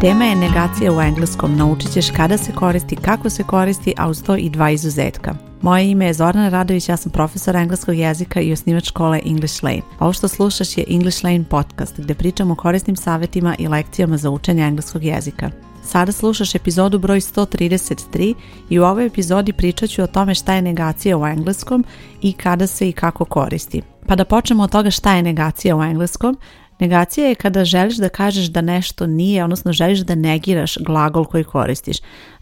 Tema je negacija u engleskom, naučit ćeš kada se koristi, kako se koristi, a uz to i dva izuzetka. Moje ime je Zorana Radović, ja sam profesor engleskog jezika i osnivač škole English Lane. Ovo što slušaš je English Lane podcast gde pričam o korisnim savjetima i lekcijama za učenje engleskog jezika. Sada slušaš epizodu broj 133 i u ovoj epizodi pričat ću o tome šta je negacija u engleskom i kada se i kako koristi. Pa da počnemo od toga šta je negacija u engleskom, Negacija je kada želiš da kažeš da nešto nije, odnosno želiš da negiraš glagol koji koristiš.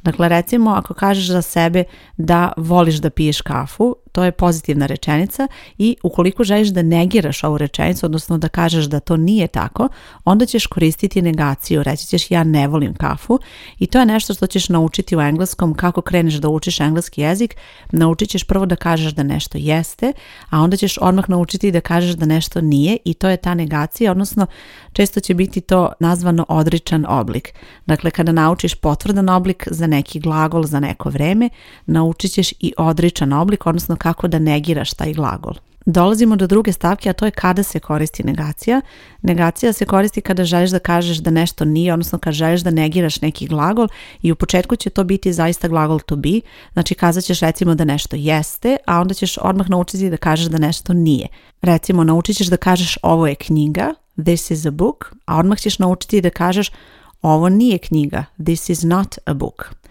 Dakle, recimo, ako kažeš za sebe da voliš da piješ kafu, to je pozitivna rečenica i ukoliko želiš da negiraš ovu rečenicu, odnosno da kažeš da to nije tako, onda ćeš koristiti negaciju, reći ćeš ja ne volim kafu i to je nešto što ćeš naučiti u engleskom, kako kreneš da učiš engleski jezik, naučit ćeš prvo da kažeš da nešto jeste, a onda ćeš odmah naučiti da kažeš da nešto nije i to je ta negacija, odnosno često će biti to nazvano odričan oblik. Dakle, kada naučiš potvrdan oblik za neki glagol za neko vreme, naučit ćeš i odričan oblik, odnosno kako da negiraš taj glagol. Dolazimo do druge stavke, a to je kada se koristi negacija. Negacija se koristi kada želiš da kažeš da nešto nije, odnosno kada želiš da negiraš neki glagol i u početku će to biti zaista glagol to be, znači kazat ćeš recimo da nešto jeste, a onda ćeš odmah naučiti da kažeš da nešto nije. Recimo naučit ćeš da kažeš ovo je knjiga, this is a book, a odmah ćeš naučiti da kažeš ovo nije knjiga, this is not a book.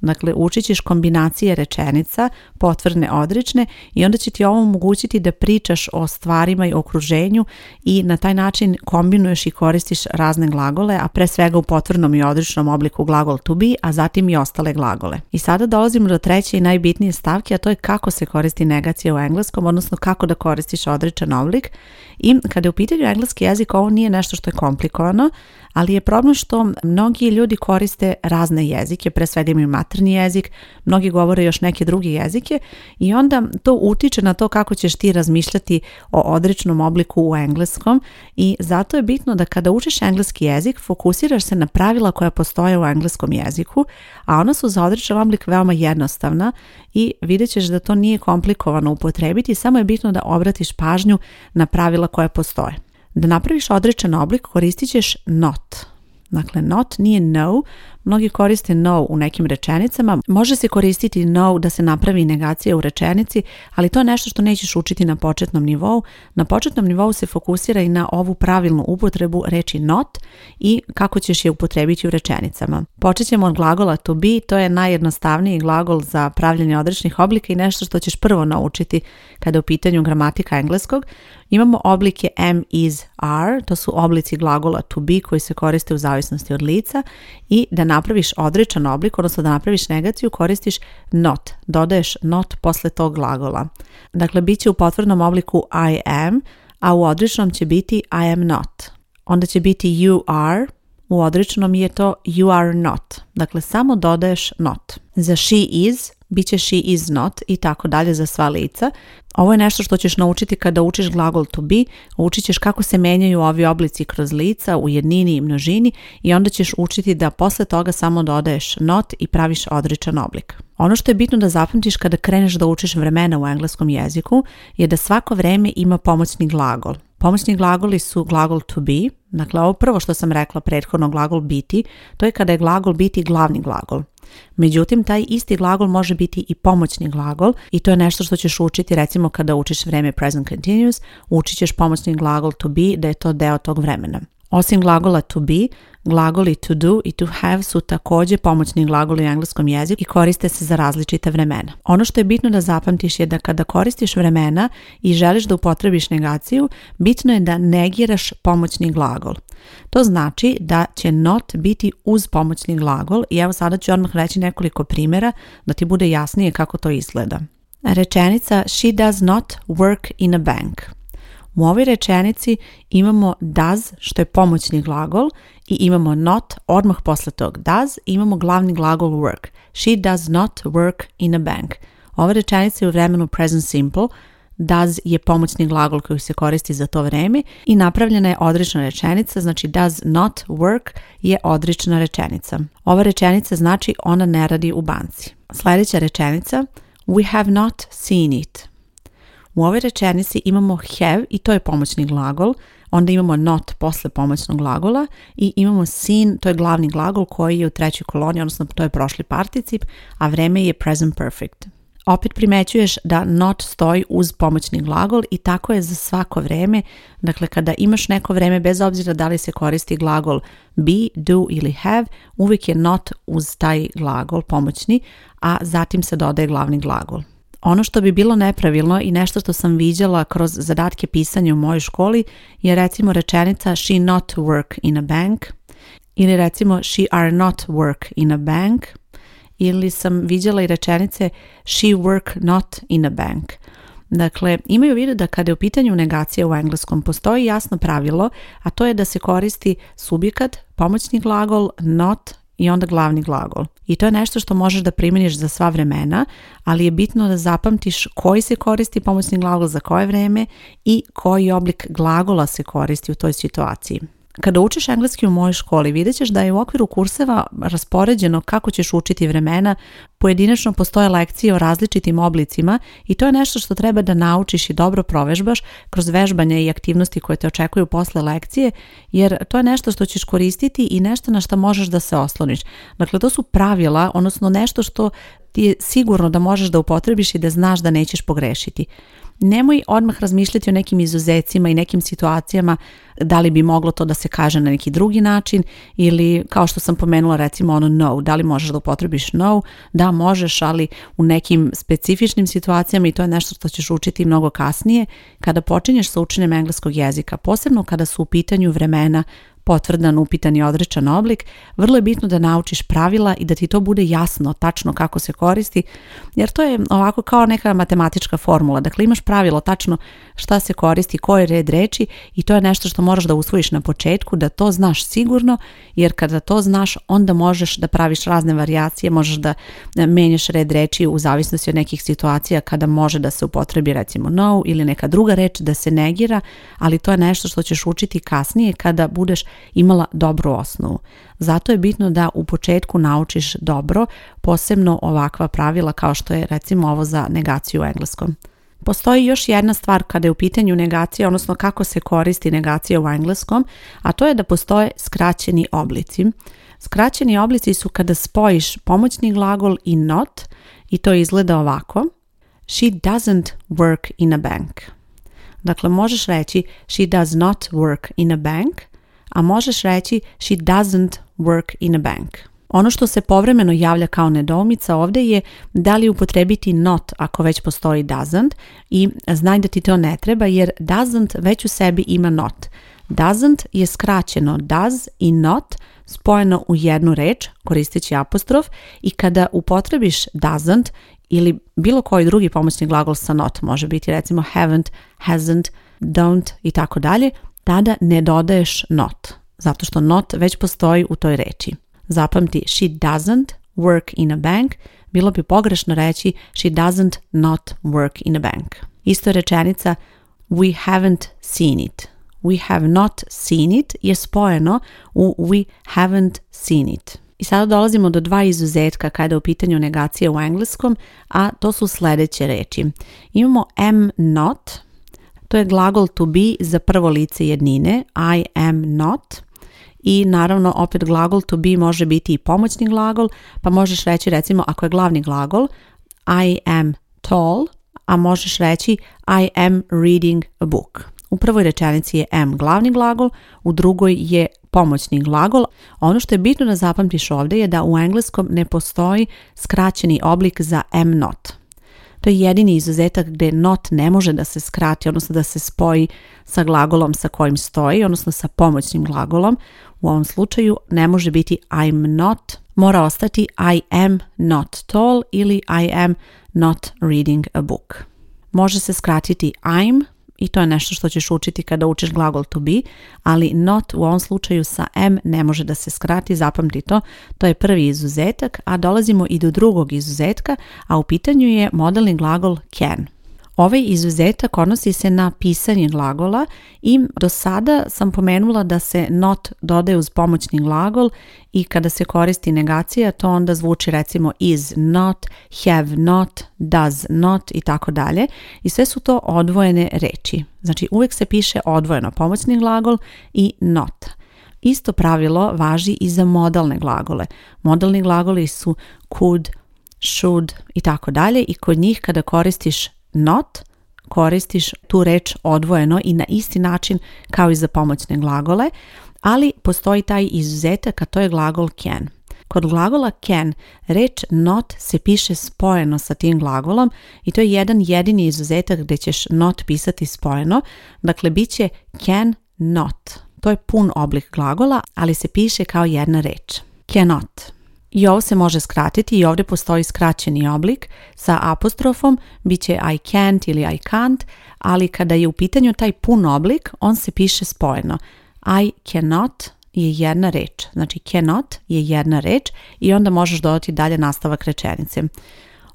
Dakle, učit ćeš kombinacije rečenica, potvrne, odrične i onda će ti ovo omogućiti da pričaš o stvarima i okruženju i na taj način kombinuješ i koristiš razne glagole, a pre svega u potvrnom i odričnom obliku glagol to be, a zatim i ostale glagole. I sada dolazimo do treće i najbitnije stavke, a to je kako se koristi negacija u engleskom, odnosno kako da koristiš odričan oblik. I kada je u pitanju engleski jezik, ovo nije nešto što je komplikovano, ali je problem što mnogi ljudi koriste razne jezike, pre svega imaju jezik, mnogi govore još neke druge jezike i onda to utiče na to kako ćeš ti razmišljati o odrečnom obliku u engleskom i zato je bitno da kada učiš engleski jezik fokusiraš se na pravila koja postoje u engleskom jeziku, a ona su za odrečan oblik veoma jednostavna i vidjet ćeš da to nije komplikovano upotrebiti, samo je bitno da obratiš pažnju na pravila koja postoje. Da napraviš odrečan oblik koristit ćeš not, Dakle, not nije no. Mnogi koriste no u nekim rečenicama. Može se koristiti no da se napravi negacija u rečenici, ali to je nešto što nećeš učiti na početnom nivou. Na početnom nivou se fokusira i na ovu pravilnu upotrebu reči not i kako ćeš je upotrebiti u rečenicama. Počet ćemo od glagola to be, to je najjednostavniji glagol za pravljanje odrečnih oblika i nešto što ćeš prvo naučiti kada je u pitanju gramatika engleskog. Imamo oblike am, is, are, to su oblici glagola to be koji se koriste u zavisnosti zavisnosti od lica i da napraviš odrečan oblik, odnosno da napraviš negaciju, koristiš not, dodaješ not posle tog glagola. Dakle, bit će u potvrdnom obliku I am, a u odrečnom će biti I am not. Onda će biti you are, u odrečnom je to you are not. Dakle, samo dodaješ not. Za she is bit će she is not i tako dalje za sva lica. Ovo je nešto što ćeš naučiti kada učiš glagol to be, učit ćeš kako se menjaju ovi oblici kroz lica u jednini i množini i onda ćeš učiti da posle toga samo dodaješ not i praviš odričan oblik. Ono što je bitno da zapamtiš kada kreneš da učiš vremena u engleskom jeziku je da svako vreme ima pomoćni glagol, Pomoćni glagoli su glagol to be, dakle ovo prvo što sam rekla prethodno glagol biti, to je kada je glagol biti glavni glagol. Međutim, taj isti glagol može biti i pomoćni glagol i to je nešto što ćeš učiti recimo kada učiš vreme present continuous, učit ćeš pomoćni glagol to be da je to deo tog vremena. Osim glagola to be, glagoli to do i to have su također pomoćni glagoli u engleskom jeziku i koriste se za različite vremena. Ono što je bitno da zapamtiš je da kada koristiš vremena i želiš da upotrebiš negaciju, bitno je da negiraš pomoćni glagol. To znači da će not biti uz pomoćni glagol i evo sada ću odmah reći nekoliko primjera da ti bude jasnije kako to izgleda. Rečenica she does not work in a bank. U ovoj rečenici imamo does što je pomoćni glagol i imamo not odmah posle tog does imamo glavni glagol work. She does not work in a bank. Ova rečenica je u vremenu present simple, does je pomoćni glagol koji se koristi za to vreme i napravljena je odrična rečenica, znači does not work je odrična rečenica. Ova rečenica znači ona ne radi u banci. Sljedeća rečenica, we have not seen it. U ovoj rečenici imamo have i to je pomoćni glagol, onda imamo not posle pomoćnog glagola i imamo sin, to je glavni glagol koji je u trećoj koloni, odnosno to je prošli particip, a vreme je present perfect. Opet primećuješ da not stoji uz pomoćni glagol i tako je za svako vreme. Dakle, kada imaš neko vreme, bez obzira da li se koristi glagol be, do ili have, uvijek je not uz taj glagol pomoćni, a zatim se dodaje glavni glagol. Ono što bi bilo nepravilno i nešto što sam viđala kroz zadatke pisanja u mojoj školi je recimo rečenica she not work in a bank ili recimo she are not work in a bank ili sam viđala i rečenice she work not in a bank. Dakle, imaju vidu da kada je u pitanju negacija u engleskom postoji jasno pravilo, a to je da se koristi subjekat, pomoćni glagol not i onda glavni glagol. I to je nešto što možeš da primjeniš za sva vremena, ali je bitno da zapamtiš koji se koristi pomoćni glagol za koje vreme i koji oblik glagola se koristi u toj situaciji. Kada učiš engleski u mojoj školi, vidjet ćeš da je u okviru kurseva raspoređeno kako ćeš učiti vremena, pojedinačno postoje lekcije o različitim oblicima i to je nešto što treba da naučiš i dobro provežbaš kroz vežbanje i aktivnosti koje te očekuju posle lekcije, jer to je nešto što ćeš koristiti i nešto na što možeš da se osloniš. Dakle, to su pravila, odnosno nešto što ti je sigurno da možeš da upotrebiš i da znaš da nećeš pogrešiti nemoj odmah razmišljati o nekim izuzecima i nekim situacijama da li bi moglo to da se kaže na neki drugi način ili kao što sam pomenula recimo ono no, da li možeš da upotrebiš no, da možeš ali u nekim specifičnim situacijama i to je nešto što ćeš učiti mnogo kasnije kada počinješ sa učenjem engleskog jezika, posebno kada su u pitanju vremena potvrdan, upitan i odrečan oblik, vrlo je bitno da naučiš pravila i da ti to bude jasno, tačno kako se koristi, jer to je ovako kao neka matematička formula. Dakle, imaš pravilo tačno šta se koristi, koji red reči i to je nešto što moraš da usvojiš na početku, da to znaš sigurno, jer kada to znaš, onda možeš da praviš razne varijacije, možeš da e, menjaš red reči u zavisnosti od nekih situacija kada može da se upotrebi recimo no ili neka druga reč da se negira, ali to je nešto što ćeš učiti kasnije kada budeš imala dobru osnovu. Zato je bitno da u početku naučiš dobro, posebno ovakva pravila kao što je recimo ovo za negaciju u engleskom. Postoji još jedna stvar kada je u pitanju negacija, odnosno kako se koristi negacija u engleskom, a to je da postoje skraćeni oblici. Skraćeni oblici su kada spojiš pomoćni glagol i not i to izgleda ovako. She doesn't work in a bank. Dakle, možeš reći she does not work in a bank a možeš reći she doesn't work in a bank. Ono što se povremeno javlja kao nedoumica ovdje je da li upotrebiti not ako već postoji doesn't i znaj da ti to ne treba jer doesn't već u sebi ima not. Doesn't je skraćeno does i not spojeno u jednu reč koristeći apostrof i kada upotrebiš doesn't ili bilo koji drugi pomoćni glagol sa not može biti recimo haven't, hasn't, don't i tako dalje, tada ne dodaješ not, zato što not već postoji u toj reči. Zapamti, she doesn't work in a bank, bilo bi pogrešno reći she doesn't not work in a bank. Isto je rečenica we haven't seen it. We have not seen it je spojeno u we haven't seen it. I sada dolazimo do dva izuzetka kada je u pitanju negacije u engleskom, a to su sljedeće reči. Imamo am not, to je glagol to be za prvo lice jednine, I am not. I naravno opet glagol to be može biti i pomoćni glagol, pa možeš reći recimo ako je glavni glagol I am tall, a možeš reći I am reading a book. U prvoj rečenici je am glavni glagol, u drugoj je pomoćni glagol. Ono što je bitno da zapamtiš ovdje je da u engleskom ne postoji skraćeni oblik za am not. To je jedini izuzetak gdje not ne može da se skrati, odnosno da se spoji sa glagolom sa kojim stoji, odnosno sa pomoćnim glagolom. U ovom slučaju ne može biti I'm not, mora ostati I am not tall ili I am not reading a book. Može se skratiti I'm, i to je nešto što ćeš učiti kada učiš glagol to be, ali not u ovom slučaju sa m ne može da se skrati, zapamti to, to je prvi izuzetak, a dolazimo i do drugog izuzetka, a u pitanju je modelni glagol can. Ovaj izuzetak odnosi se na pisanje glagola i do sada sam pomenula da se not dodaje uz pomoćni glagol i kada se koristi negacija to onda zvuči recimo is not, have not, does not i tako dalje i sve su to odvojene reči. Znači uvijek se piše odvojeno pomoćni glagol i not. Isto pravilo važi i za modalne glagole. Modalni glagoli su could, should i tako dalje i kod njih kada koristiš not koristiš tu reč odvojeno i na isti način kao i za pomoćne glagole, ali postoji taj izuzetak, a to je glagol can. Kod glagola can reč not se piše spojeno sa tim glagolom i to je jedan jedini izuzetak gdje ćeš not pisati spojeno, dakle bit će can not. To je pun oblik glagola, ali se piše kao jedna reč. Cannot. I ovo se može skratiti i ovdje postoji skraćeni oblik sa apostrofom, bit će I can't ili I can't, ali kada je u pitanju taj pun oblik, on se piše spojeno. I cannot je jedna reč, znači cannot je jedna reč i onda možeš dodati dalje nastavak rečenice.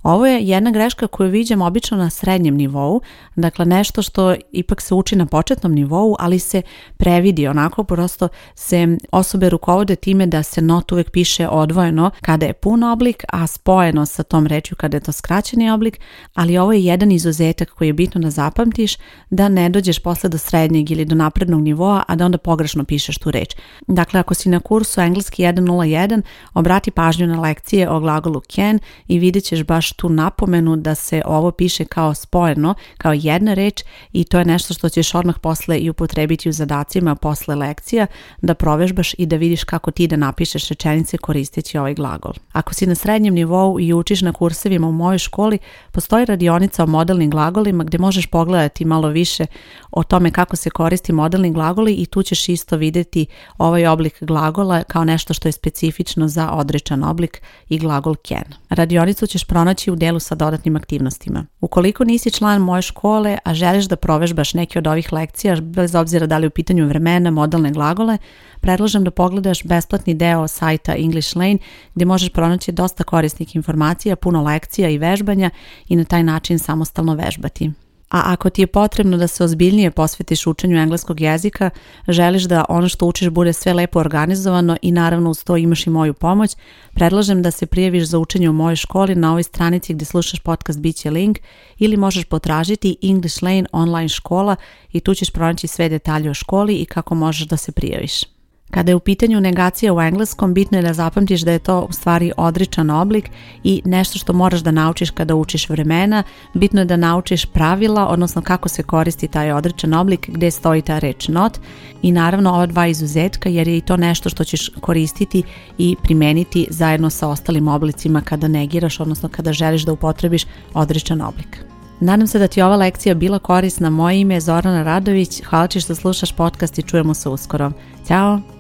Ovo je jedna greška koju viđam obično na srednjem nivou, dakle nešto što ipak se uči na početnom nivou, ali se previdi, onako prosto se osobe rukovode time da se not uvek piše odvojeno kada je pun oblik, a spojeno sa tom rečju kada je to skraćeni oblik, ali ovo je jedan izuzetak koji je bitno da zapamtiš da ne dođeš posle do srednjeg ili do naprednog nivoa, a da onda pogrešno pišeš tu reč. Dakle, ako si na kursu engleski 101, obrati pažnju na lekcije o glagolu can i vidjet ćeš baš tu napomenu da se ovo piše kao spojeno, kao jedna reč i to je nešto što ćeš odmah posle i upotrebiti u zadacima posle lekcija da provežbaš i da vidiš kako ti da napišeš rečenice koristeći ovaj glagol. Ako si na srednjem nivou i učiš na kursevima u mojoj školi, postoji radionica o modelnim glagolima gdje možeš pogledati malo više o tome kako se koristi modelni glagoli i tu ćeš isto vidjeti ovaj oblik glagola kao nešto što je specifično za odrečan oblik i glagol can. Radionicu ćeš pronaći u delu sa dodatnim aktivnostima. Ukoliko nisi član moje škole, a želiš da provežbaš neke od ovih lekcija, bez obzira da li u pitanju vremena, modalne glagole, predlažem da pogledaš besplatni deo sajta English Lane gdje možeš pronaći dosta korisnih informacija, puno lekcija i vežbanja i na taj način samostalno vežbati a ako ti je potrebno da se ozbiljnije posvetiš učenju engleskog jezika, želiš da ono što učiš bude sve lepo organizovano i naravno uz to imaš i moju pomoć, predlažem da se prijaviš za učenje u mojoj školi na ovoj stranici gdje slušaš podcast Biće link ili možeš potražiti English Lane online škola i tu ćeš pronaći sve detalje o školi i kako možeš da se prijaviš. Kada je u pitanju negacija u engleskom, bitno je da zapamtiš da je to u stvari odričan oblik i nešto što moraš da naučiš kada učiš vremena, bitno je da naučiš pravila, odnosno kako se koristi taj odričan oblik, gdje stoji ta reč not i naravno ova dva izuzetka jer je i to nešto što ćeš koristiti i primeniti zajedno sa ostalim oblicima kada negiraš, odnosno kada želiš da upotrebiš odričan oblik. Nadam se da ti je ova lekcija bila korisna. Moje ime je Zorana Radović. Hvala ti što slušaš podcast i čujemo se uskoro. Ćao!